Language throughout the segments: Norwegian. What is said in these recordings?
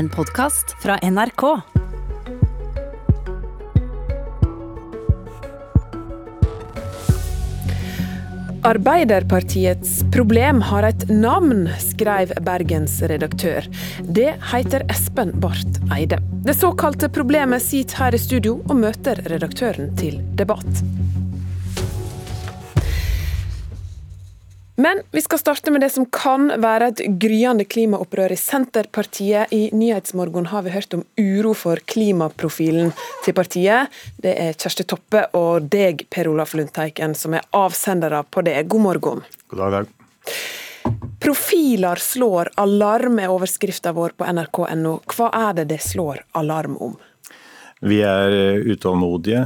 En podkast fra NRK. Arbeiderpartiets problem har et navn, skrev Bergens redaktør. Det heter Espen Barth Eide. Det såkalte problemet sitter her i studio og møter redaktøren til debatt. Men vi skal starte med det som kan være et gryende klimaopprør i Senterpartiet. I Nyhetsmorgen har vi hørt om uro for klimaprofilen til partiet. Det er Kjersti Toppe og deg, Per Olaf Lundteiken, som er avsendere på det. God morgen. God dag, dag. Profiler slår alarm, er overskrifta vår på nrk.no. Hva er det det slår alarm om? Vi er utålmodige.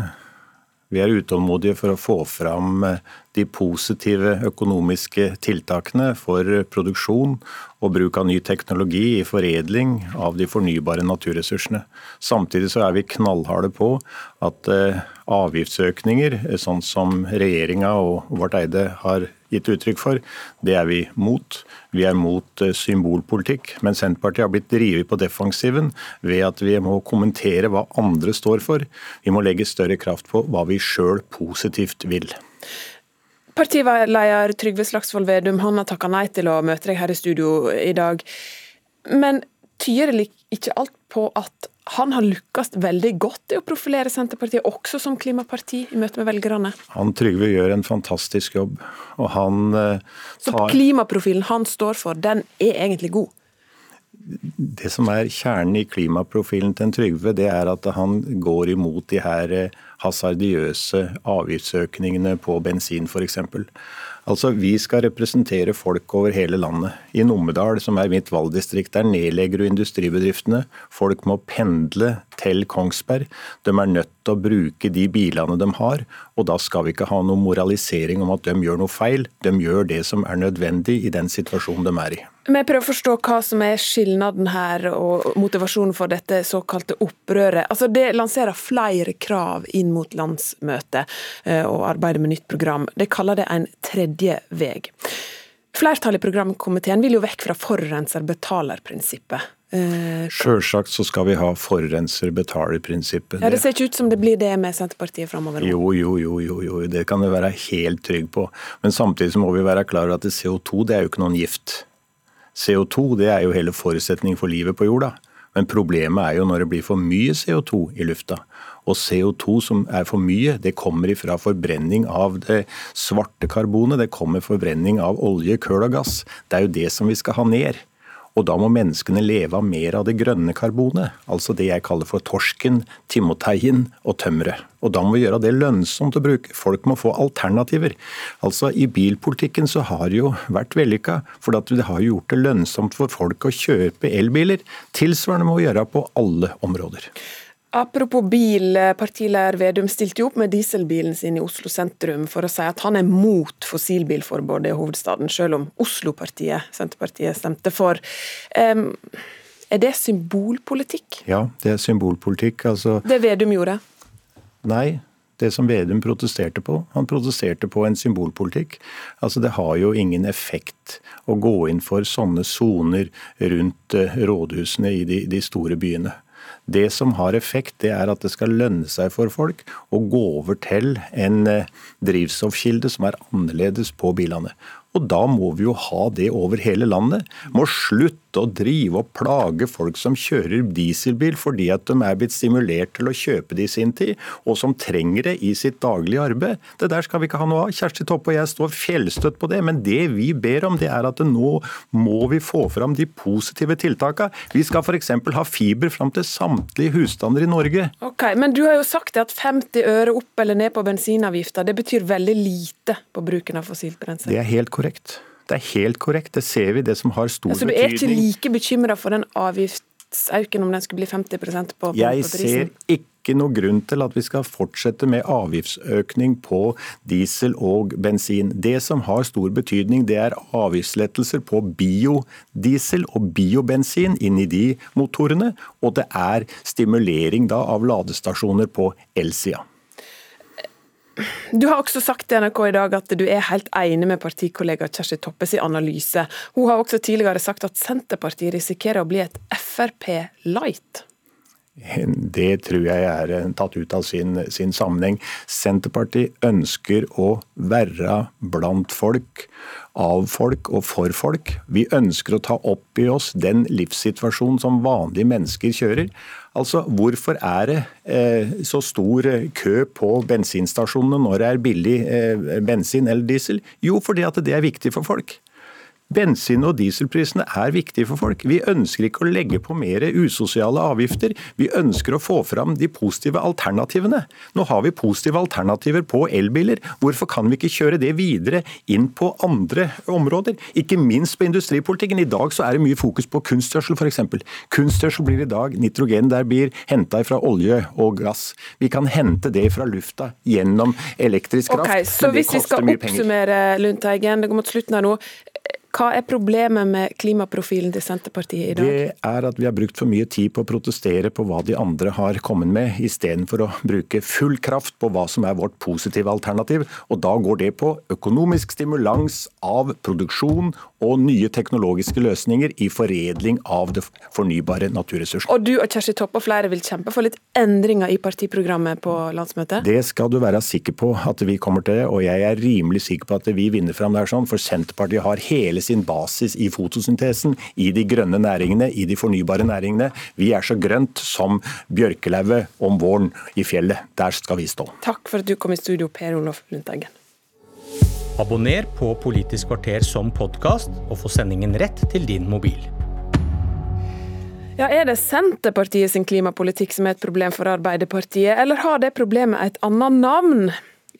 Vi er utålmodige for å få fram de positive økonomiske tiltakene for produksjon og bruk av ny teknologi i foredling av de fornybare naturressursene. Samtidig så er vi knallharde på at eh, avgiftsøkninger, eh, sånn som regjeringa og vårt eide har gitt uttrykk for, det er vi mot. Vi er mot eh, symbolpolitikk. Men Senterpartiet har blitt drevet på defensiven ved at vi må kommentere hva andre står for. Vi må legge større kraft på hva vi sjøl positivt vil. Partileder Trygve Slagsvold Vedum han har takka nei til å møte deg her i studio i dag. Men tyder ikke alt på at han har lykkes veldig godt i å profilere Senterpartiet også som klimaparti i møte med velgerne? Han Trygve gjør en fantastisk jobb. og han tar... Eh, Så klimaprofilen han står for, den er egentlig god? Det som er kjernen i klimaprofilen til en Trygve, det er at han går imot de her eh, hasardiøse avgiftsøkningene på bensin f.eks. Altså, Vi skal representere folk over hele landet. I Numedal, som er mitt valgdistrikt, der nedlegger du industribedriftene. Folk må pendle til Kongsberg. De er nødt til å bruke de bilene de har. Og da skal vi ikke ha noe moralisering om at de gjør noe feil. De gjør det som er nødvendig i den situasjonen de er i. Vi prøver å forstå hva som er skilnaden her og motivasjonen for dette såkalte opprøret. Altså Det lanserer flere krav inn mot landsmøtet eh, og arbeider med nytt program. De kaller det en tredje vei. Flertallet i programkomiteen vil jo vekk fra forurenser-betaler-prinsippet. Eh, Sjølsagt så skal vi ha forurenser betaler-prinsippet. Ja, Det ser ikke ut som det blir det med Senterpartiet framover? Jo, jo, jo, jo, jo, det kan du være helt trygg på. Men samtidig så må vi være klar over at CO2 det er jo ikke noen gift. CO2 det er jo hele forutsetningen for livet på jorda. Men problemet er jo når det blir for mye CO2 i lufta. Og CO2 som er for mye, det kommer ifra forbrenning av det svarte karbonet. Det kommer forbrenning av olje, kull og gass. Det er jo det som vi skal ha ned. Og da må menneskene leve av mer av det grønne karbonet, altså det jeg kaller for torsken, timoteien og tømmeret. Og da må vi gjøre det lønnsomt å bruke. Folk må få alternativer. Altså I bilpolitikken så har det jo vært vellykka, for det har gjort det lønnsomt for folk å kjøpe elbiler. Tilsvarende må vi gjøre på alle områder. Apropos bil, partileder Vedum stilte jo opp med dieselbilen sin i Oslo sentrum for å si at han er mot fossilbilforbudet i hovedstaden, selv om Oslo-partiet, Senterpartiet, stemte for. Um, er det symbolpolitikk? Ja, det er symbolpolitikk. Altså Det Vedum gjorde? Nei, det som Vedum protesterte på. Han protesterte på en symbolpolitikk. Altså Det har jo ingen effekt å gå inn for sånne soner rundt eh, rådhusene i de, de store byene. Det som har effekt, det er at det skal lønne seg for folk å gå over til en eh, drivstoffkilde som er annerledes på bilene. Og da må vi jo ha det over hele landet. Må slutte å drive og plage folk som kjører dieselbil fordi at de er blitt stimulert til å kjøpe det i sin tid, og som trenger det i sitt daglige arbeid. Det der skal vi ikke ha noe av. Kjersti Toppe og jeg står fjellstøtt på det. Men det vi ber om, det er at nå må vi få fram de positive tiltakene. Vi skal f.eks. ha fiber fram til samtlige husstander i Norge. Ok, Men du har jo sagt at 50 øre opp eller ned på bensinavgifta, det betyr veldig lite på bruken av fossilt brensel? Det er helt korrekt. Det er helt korrekt, det ser vi, det som har stor betydning. Så du er ikke like bekymra for den avgiftsauken om den skulle bli 50% på, på Jeg ser ikke noe grunn til at vi skal fortsette med avgiftsøkning på diesel og bensin. Det som har stor betydning, det er avgiftslettelser på biodiesel og biobensin inn i de motorene, og det er stimulering da av ladestasjoner på elsida. Du har også sagt til NRK i dag at du er helt enig med partikollega Kjersti Toppes analyse. Hun har også tidligere sagt at Senterpartiet risikerer å bli et Frp light. Det tror jeg er eh, tatt ut av sin, sin, sammenheng. Senterpartiet ønsker å være blant folk, av folk og for folk. Vi ønsker å ta opp i oss den livssituasjonen som vanlige mennesker kjører. Altså, Hvorfor er det eh, så stor kø på bensinstasjonene når det er billig eh, bensin eller diesel? Jo, fordi at det er viktig for folk. Bensin- og dieselprisene er viktige for folk. Vi ønsker ikke å legge på mer usosiale avgifter. Vi ønsker å få fram de positive alternativene. Nå har vi positive alternativer på elbiler. Hvorfor kan vi ikke kjøre det videre inn på andre områder? Ikke minst på industripolitikken. I dag så er det mye fokus på kunstgjødsel f.eks. Kunstgjødsel blir i dag nitrogen der blir henta fra olje og gass. Vi kan hente det fra lufta gjennom elektrisk kraft. Okay, så hvis vi skal oppsummere Lundteigen, det går mot slutten her nå. Hva er problemet med klimaprofilen til Senterpartiet i dag? Det er at vi har brukt for mye tid på å protestere på hva de andre har kommet med, istedenfor å bruke full kraft på hva som er vårt positive alternativ. Og da går det på økonomisk stimulans av produksjon og nye teknologiske løsninger i foredling av det fornybare naturressursen. Og du og Kjersti Toppe og flere vil kjempe for litt endringer i partiprogrammet på landsmøtet? Det skal du være sikker på at vi kommer til, og jeg er rimelig sikker på at vi vinner fram der sånn, for Senterpartiet har hele sin basis i fotosyntesen, i de grønne næringene, i de fornybare næringene. Vi er så grønt som bjørkelauget om våren i fjellet. Der skal vi stå. Takk for at du kom i studio, Per Olof Lundteigen. Abonner på Politisk kvarter som podkast, og få sendingen rett til din mobil. Ja, Er det Senterpartiet sin klimapolitikk som er et problem for Arbeiderpartiet, eller har det problemet et annet navn?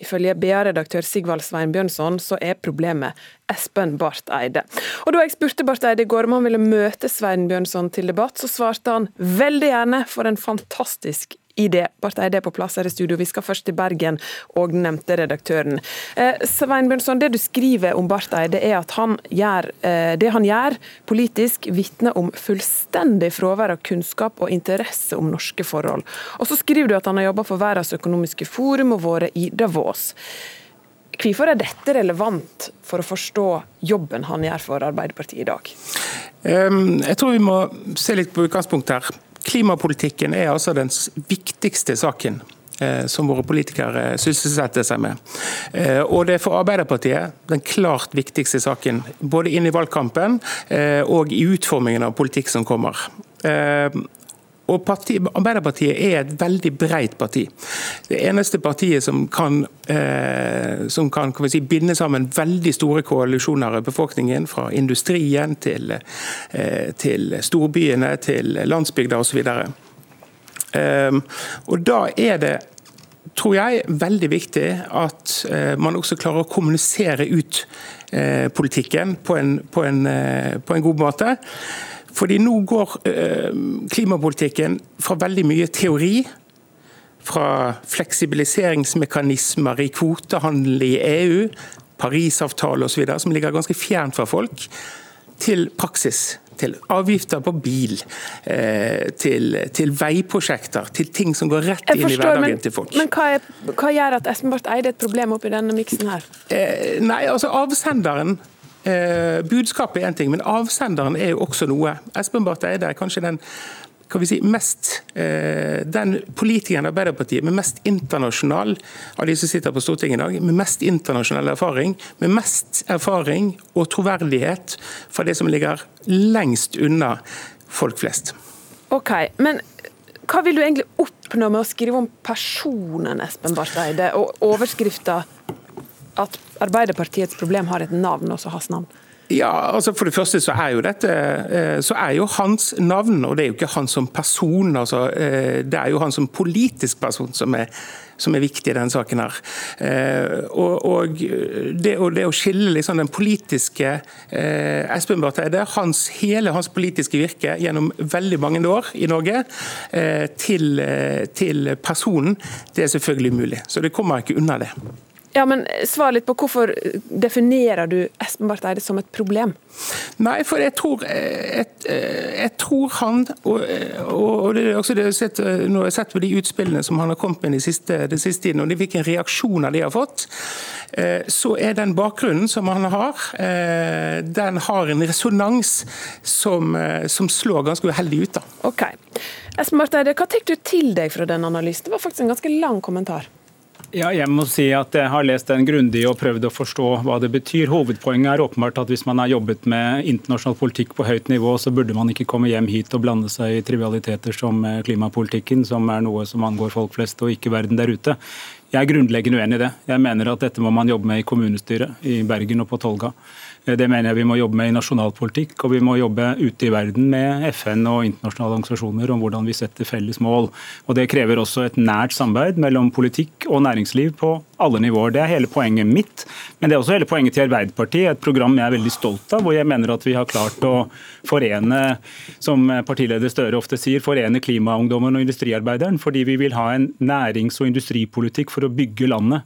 Ifølge BA-redaktør Sigvald Sveinbjørnson så er problemet Espen Barth Eide. Og Da jeg spurte Barth Eide i går om han ville møte Sveinbjørnson til debatt, så svarte han veldig gjerne for en fantastisk idé. det. Eide er på plass her i studio. Vi skal først til Bergen og den nevnte redaktøren. Eh, Svein Bjørnson, det du skriver om Barth Eide er at han gjør, eh, det han gjør politisk vitner om fullstendig fravær av kunnskap og interesse om norske forhold. Og så skriver du at han har jobba for Verdens økonomiske forum og vært i Davos. Hvorfor er dette relevant for å forstå jobben han gjør for Arbeiderpartiet i dag? Um, jeg tror vi må se litt på utgangspunktet her. Klimapolitikken er altså den viktigste saken eh, som våre politikere sysselsetter seg med. Eh, og det er for Arbeiderpartiet den klart viktigste saken, både inn i valgkampen eh, og i utformingen av politikk som kommer. Og parti, Arbeiderpartiet er et veldig breit parti. Det eneste partiet som kan, eh, som kan, kan si, binde sammen veldig store koalisjoner av befolkningen, fra industrien til, eh, til storbyene, til landsbygda osv. Eh, og da er det tror jeg veldig viktig at eh, man også klarer å kommunisere ut eh, politikken på en, på en, eh, på en god måte. Fordi nå går eh, klimapolitikken fra veldig mye teori, fra fleksibiliseringsmekanismer i kvotehandel i EU, Parisavtale osv., som ligger ganske fjernt fra folk, til praksis. Til avgifter på bil, eh, til, til, veiprosjekter, til ting som går rett inn i hverdagen men, til folk. Men hva, er, hva, gjør at Espen Barth Eide er et problem oppi denne miksen her? Eh, nei, altså Avsenderen Eh, budskapet er én ting, men avsenderen er jo også noe. Espen Barth Eide er kanskje den kan vi si, mest, eh, den politikeren i Arbeiderpartiet med mest internasjonal av de som sitter på Stortinget i dag, med mest internasjonal erfaring, med mest erfaring og troverdighet fra det som ligger lengst unna folk flest. Ok, men hva vil du egentlig oppnå med å skrive om personen Espen Barth Eide, og overskrifta at Arbeiderpartiets problem har et navn, også hans navn? Ja, altså For det første så er jo dette eh, så er jo hans navn, og det er jo ikke han som person. altså eh, Det er jo han som politisk person som er, som er viktig i denne saken. her. Eh, og, og, det, og det, å skille liksom den politiske Espen Barth Eide, hele hans politiske virke gjennom veldig mange år i Norge, til, til personen, det er selvfølgelig umulig. Så det kommer ikke unna det. Ja, men Svar litt på hvorfor definerer du Espen Barth Eide som et problem? Nei, for jeg tror, jeg, jeg tror han, og, og, det er også det jeg sett, når jeg har sett på de utspillene som han har kommet med den siste, den siste tiden, og hvilke reaksjoner de har fått, så er den bakgrunnen som han har, den har en resonans som, som slår ganske uheldig ut. da. Ok. Espen Barth Eide, hva tar du til deg fra den analysen? Det var faktisk en ganske lang kommentar. Ja, jeg må si at jeg har lest den grundig og prøvd å forstå hva det betyr. Hovedpoenget er åpenbart at hvis man har jobbet med internasjonal politikk på høyt nivå, så burde man ikke komme hjem hit og blande seg i trivialiteter som klimapolitikken, som er noe som angår folk flest og ikke verden der ute. Jeg er grunnleggende uenig i det. Jeg mener at dette må man jobbe med i kommunestyret i Bergen og på Tolga. Det mener jeg vi må jobbe med i nasjonalpolitikk, og vi må jobbe ute i verden med FN og internasjonale organisasjoner om hvordan vi setter felles mål. Og Det krever også et nært samarbeid mellom politikk og næringsliv på alle nivåer. Det er hele poenget mitt, men det er også hele poenget til Arbeiderpartiet, et program jeg er veldig stolt av, hvor jeg mener at vi har klart å forene, som partileder Støre ofte sier, forene klimaungdommen og industriarbeideren, fordi vi vil ha en nærings- og industripolitikk for å bygge landet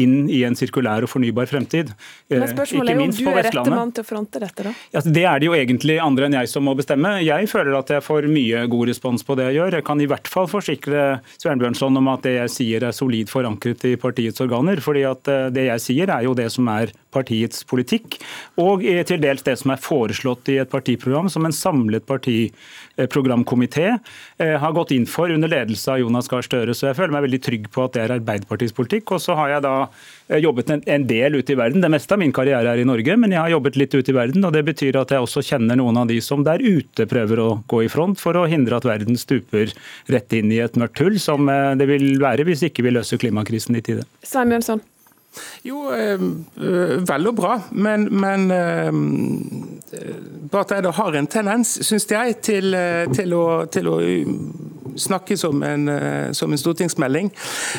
inn i en sirkulær og fornybar fremtid. Men eh, spørsmålet er jo om du er rette mann til å fronte dette, da? Ja, det er det jo egentlig andre enn jeg som må bestemme. Jeg føler at jeg får mye god respons på det jeg gjør. Jeg kan i hvert fall forsikre Svein Bjørnson om at det jeg sier er solid forankret i partiets organer. fordi at eh, det jeg sier er jo det som er partiets politikk, og til dels det som er foreslått i et partiprogram som en samlet partiprogramkomité eh, har gått inn for under ledelse av Jonas Gahr Støre. Så jeg føler meg veldig trygg på at det er Arbeiderpartiets politikk. Og så har jeg da Eh, jobbet en del ute i verden. Det meste av min karriere er i Norge, men jeg har jobbet litt ute i verden. og Det betyr at jeg også kjenner noen av de som der ute prøver å gå i front for å hindre at verden stuper rett inn i et mørkt hull, som eh, det vil være hvis ikke vi løser klimakrisen i tide. Svein Bjørnson. Jo, øh, vel og bra, men, men øh, Barth har en tendens, syns jeg, til, til, å, til å snakke som en, som en stortingsmelding.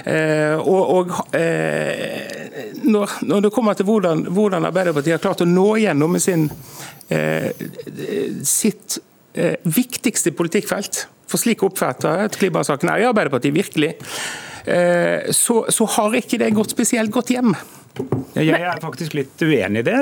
Eh, og, og eh, når, når, det kommer til hvordan, hvordan, Arbeiderpartiet har klart å nå gjennom med sin, eh, sitt viktigste politikkfelt, for slik oppfatter jeg klimasaken er i Arbeiderpartiet virkelig, så, så har ikke det gått spesielt godt hjem. Jeg er faktisk litt uenig i det.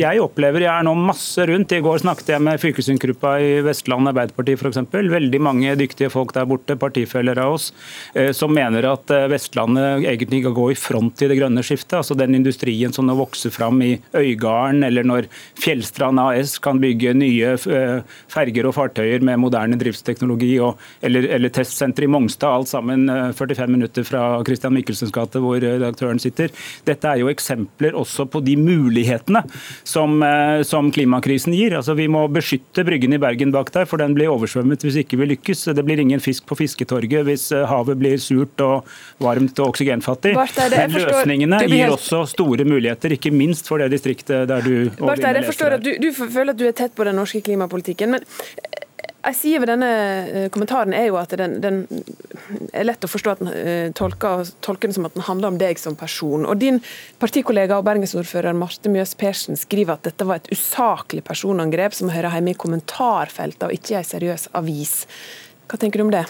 Jeg, opplever, jeg er nå masse rundt. I går snakket jeg med fylkesgruppa i Vestland Arbeiderparti f.eks. Veldig mange dyktige folk der borte, partifeller av oss, eh, som mener at eh, Vestlandet egentlig kan gå i front i det grønne skiftet. Altså den industrien som nå vokser fram i Øygarden, eller når Fjellstrand AS kan bygge nye eh, ferger og fartøyer med moderne driftsteknologi, og, eller, eller testsenter i Mongstad, alt sammen 45 minutter fra Christian Michelsens gate, hvor redaktøren sitter. Dette er jo eksempler også på de mulighetene som, eh, som klimakrisen gir. Altså, vi må beskytte Bryggen i Bergen bak der, for den blir oversvømmet hvis ikke vi lykkes. Det blir ingen fisk på fisketorget hvis eh, havet blir surt og varmt og oksygenfattig. Men løsningene gir også store muligheter, ikke minst for det distriktet der du Barth, jeg forstår at du, du føler at du er tett på den norske klimapolitikken. men jeg sier ved denne eh, kommentaren er jo at den, den er lett å forstå at den eh, tolker, tolker den som at den handler om deg som person. Og Din partikollega og bergensordfører Marte Mjøs Persen skriver at dette var et usaklig personangrep som hører hjemme i kommentarfeltet og ikke i en seriøs avis. Hva tenker du om det?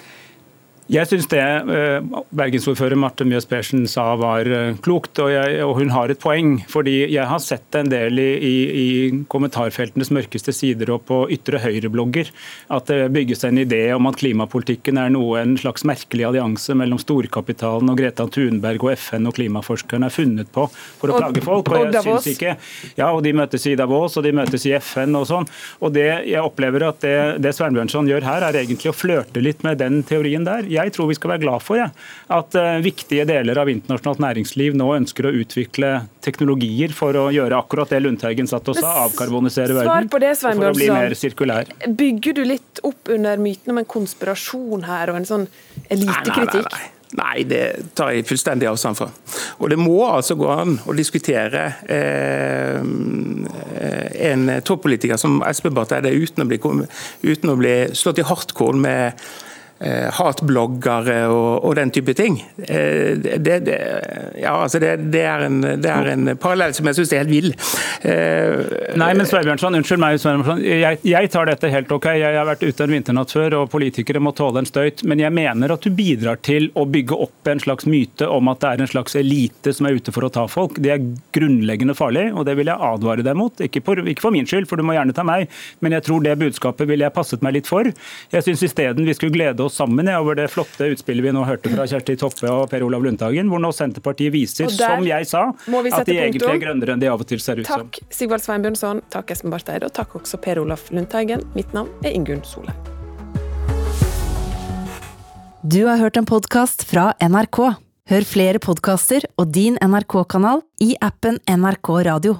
Jeg syns det eh, bergensordfører Marte Mjøs Persen sa var eh, klokt, og, jeg, og, hun har et poeng. fordi Jeg har sett en del i, i, i kommentarfeltenes mørkeste sider og på ytre høyre-blogger at det bygges en idé om at klimapolitikken er noe en slags merkelig allianse mellom storkapitalen og Greta Thunberg og FN og klimaforskerne er funnet på for å og, plage folk. og jeg synes ikke, ja, og De møtes i Davos og de møtes i FN og sånn. og det Jeg opplever at det, det Svein Bjørnson gjør her, er egentlig å flørte litt med den teorien der jeg tror vi skal være glad for ja, at uh, viktige deler av internasjonalt næringsliv nå ønsker å utvikle teknologier for å gjøre akkurat det Lundteigen satt og sa, avkarbonisere verden. På det, Svein for å bli mer sirkulær. Bygger du litt opp under myten om en konspirasjon her og en sånn elitekritikk? Nei, nei, nei. Nei, det tar jeg fullstendig avstand fra. Og Det må altså gå an å diskutere eh, en toppolitiker som Espen Barth Eide uten, uten, å bli slått i hardcore med eh, hatbloggere og, og, den type ting. Eh, det, det, ja, altså det, det, er en, det parallell som jeg syns er helt vill. Eh, Nei, men Sveibjørnsson, unnskyld meg, Sveibjørnsson. Jeg, jeg, tar dette helt ok. Jeg har vært ute en vinternatt før, og politikere må tåle en støyt. Men jeg mener at du bidrar til å bygge opp en slags myte om at det er en slags elite som er ute for å ta folk. Det er grunnleggende farlig, og det vil jeg advare deg mot. Ikke, på, ikke for min skyld, for du må gjerne ta meg, men jeg tror det budskapet ville jeg passet meg litt for. Jeg syns isteden vi skulle glede oss sammen over det flotte utspillet vi nå hørte fra Kjersti Toppe og Per Olav Lundtagen, hvor nå Senterpartiet viser, som jeg sa, at de egentlig er grønnere enn de av og til ser ut som. Takk Sigvald Sveinbjørnson, takk Espen Barth Eide, og takk også Per Olaf Lundteigen. Mitt navn er Ingunn Solheim. Du har hørt en podkast fra NRK. Hør flere podkaster og din NRK-kanal i appen NRK Radio.